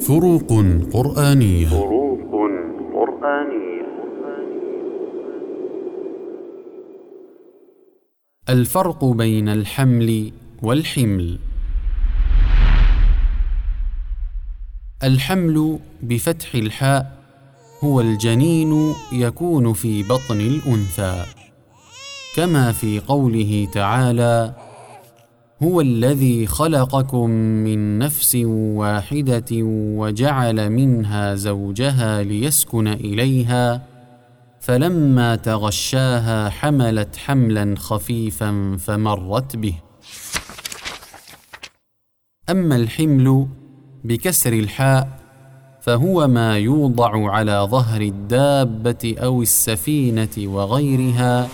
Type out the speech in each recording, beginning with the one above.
فروق قرآنية. فروق قرآنية. الفرق بين الحمل والحمل. الحمل بفتح الحاء هو الجنين يكون في بطن الأنثى كما في قوله تعالى هو الذي خلقكم من نفس واحدة وجعل منها زوجها ليسكن إليها فلما تغشاها حملت حملا خفيفا فمرت به. أما الحمل بكسر الحاء فهو ما يوضع على ظهر الدابة أو السفينة وغيرها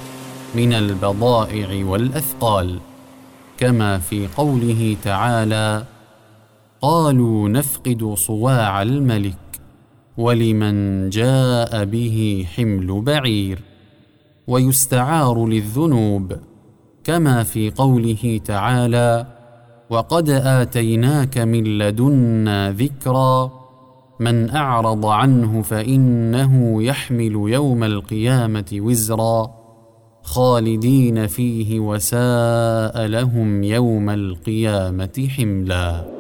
من البضائع والأثقال. كما في قوله تعالى قالوا نفقد صواع الملك ولمن جاء به حمل بعير ويستعار للذنوب كما في قوله تعالى وقد آتيناك من لدنا ذكرا من أعرض عنه فإنه يحمل يوم القيامة وزرا. خالدين فيه وساء لهم يوم القيامة حملا.